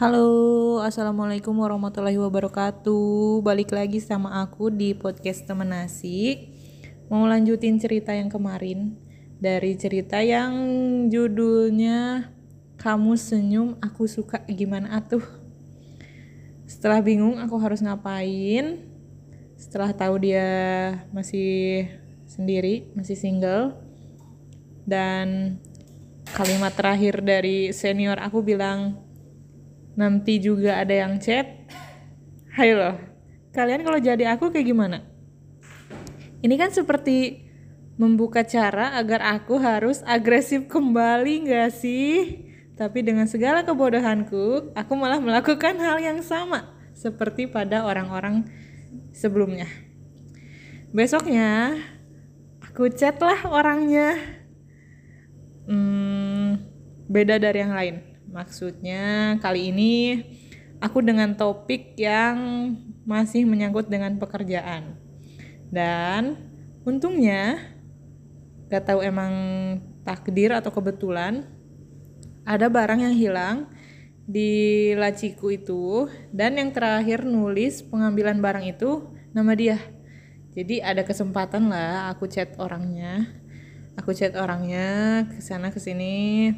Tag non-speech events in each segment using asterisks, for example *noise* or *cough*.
Halo, assalamualaikum warahmatullahi wabarakatuh. Balik lagi sama aku di podcast temen nasi. Mau lanjutin cerita yang kemarin dari cerita yang judulnya kamu senyum aku suka gimana atuh. Setelah bingung aku harus ngapain. Setelah tahu dia masih sendiri, masih single dan kalimat terakhir dari senior aku bilang nanti juga ada yang chat. Hai loh kalian kalau jadi aku kayak gimana? Ini kan seperti membuka cara agar aku harus agresif kembali gak sih? Tapi dengan segala kebodohanku aku malah melakukan hal yang sama seperti pada orang-orang sebelumnya. Besoknya aku chat lah orangnya. Hmm, beda dari yang lain Maksudnya kali ini aku dengan topik yang masih menyangkut dengan pekerjaan. Dan untungnya gak tahu emang takdir atau kebetulan ada barang yang hilang di laciku itu dan yang terakhir nulis pengambilan barang itu nama dia. Jadi ada kesempatan lah aku chat orangnya. Aku chat orangnya ke sana ke sini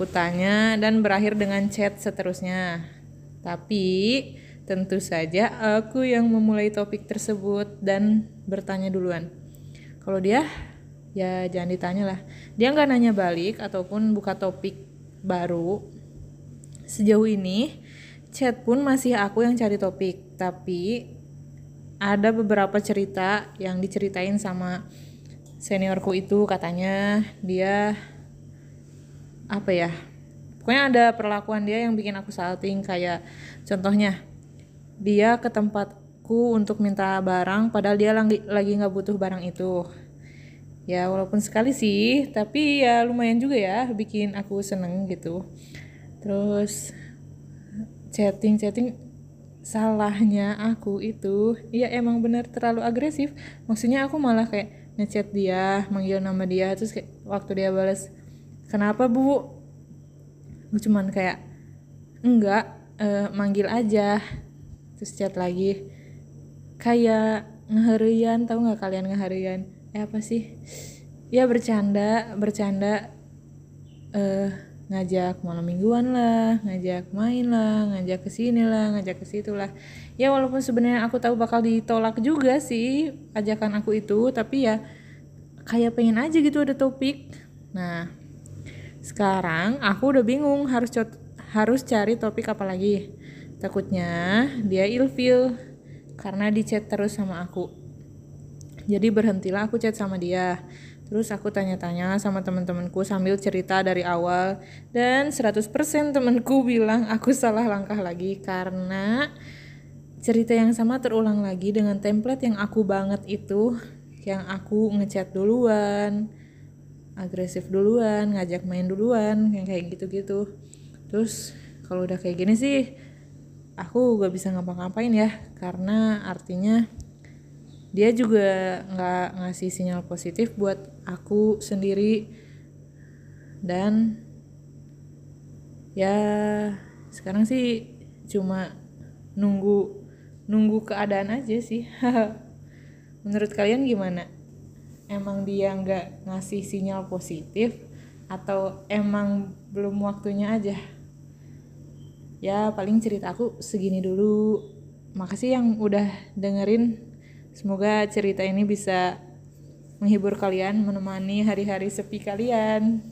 Aku tanya dan berakhir dengan chat seterusnya. Tapi tentu saja aku yang memulai topik tersebut dan bertanya duluan. Kalau dia ya jangan ditanya lah. Dia nggak nanya balik ataupun buka topik baru. Sejauh ini chat pun masih aku yang cari topik. Tapi ada beberapa cerita yang diceritain sama seniorku itu katanya dia apa ya pokoknya ada perlakuan dia yang bikin aku salting. Kayak contohnya dia ke tempatku untuk minta barang padahal dia lagi lagi nggak butuh barang itu. Ya walaupun sekali sih tapi ya lumayan juga ya bikin aku seneng gitu. Terus chatting chatting salahnya aku itu ya emang bener terlalu agresif. Maksudnya aku malah kayak ngechat dia manggil nama dia terus kayak waktu dia balas kenapa bu? Gue cuman kayak enggak uh, manggil aja. Terus chat lagi kayak ngeharian tahu nggak kalian ngeharian eh apa sih? Ya bercanda bercanda. Uh, ngajak malam mingguan lah ngajak main lah ngajak ke sini lah ngajak ke situ lah. Ya walaupun sebenarnya aku tahu bakal ditolak juga sih ajakan aku itu tapi ya kayak pengen aja gitu ada topik. Nah sekarang aku udah bingung harus harus cari topik apa lagi. Takutnya dia ilfil karena di chat terus sama aku. Jadi berhentilah aku chat sama dia. Terus aku tanya-tanya sama teman-temanku sambil cerita dari awal dan 100% temanku bilang aku salah langkah lagi karena cerita yang sama terulang lagi dengan template yang aku banget itu yang aku ngechat duluan agresif duluan ngajak main duluan yang kayak gitu-gitu. Terus kalau udah kayak gini sih aku gak bisa ngapa-ngapain ya karena artinya dia juga nggak ngasih sinyal positif buat aku sendiri. Dan ya sekarang sih cuma nunggu nunggu keadaan aja sih. *laughs* Menurut kalian gimana emang dia nggak ngasih sinyal positif atau emang belum waktunya aja? Ya paling cerita aku segini dulu. Makasih yang udah dengerin. Semoga cerita ini bisa menghibur kalian menemani hari-hari sepi kalian.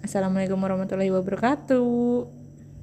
Assalamualaikum warahmatullahi wabarakatuh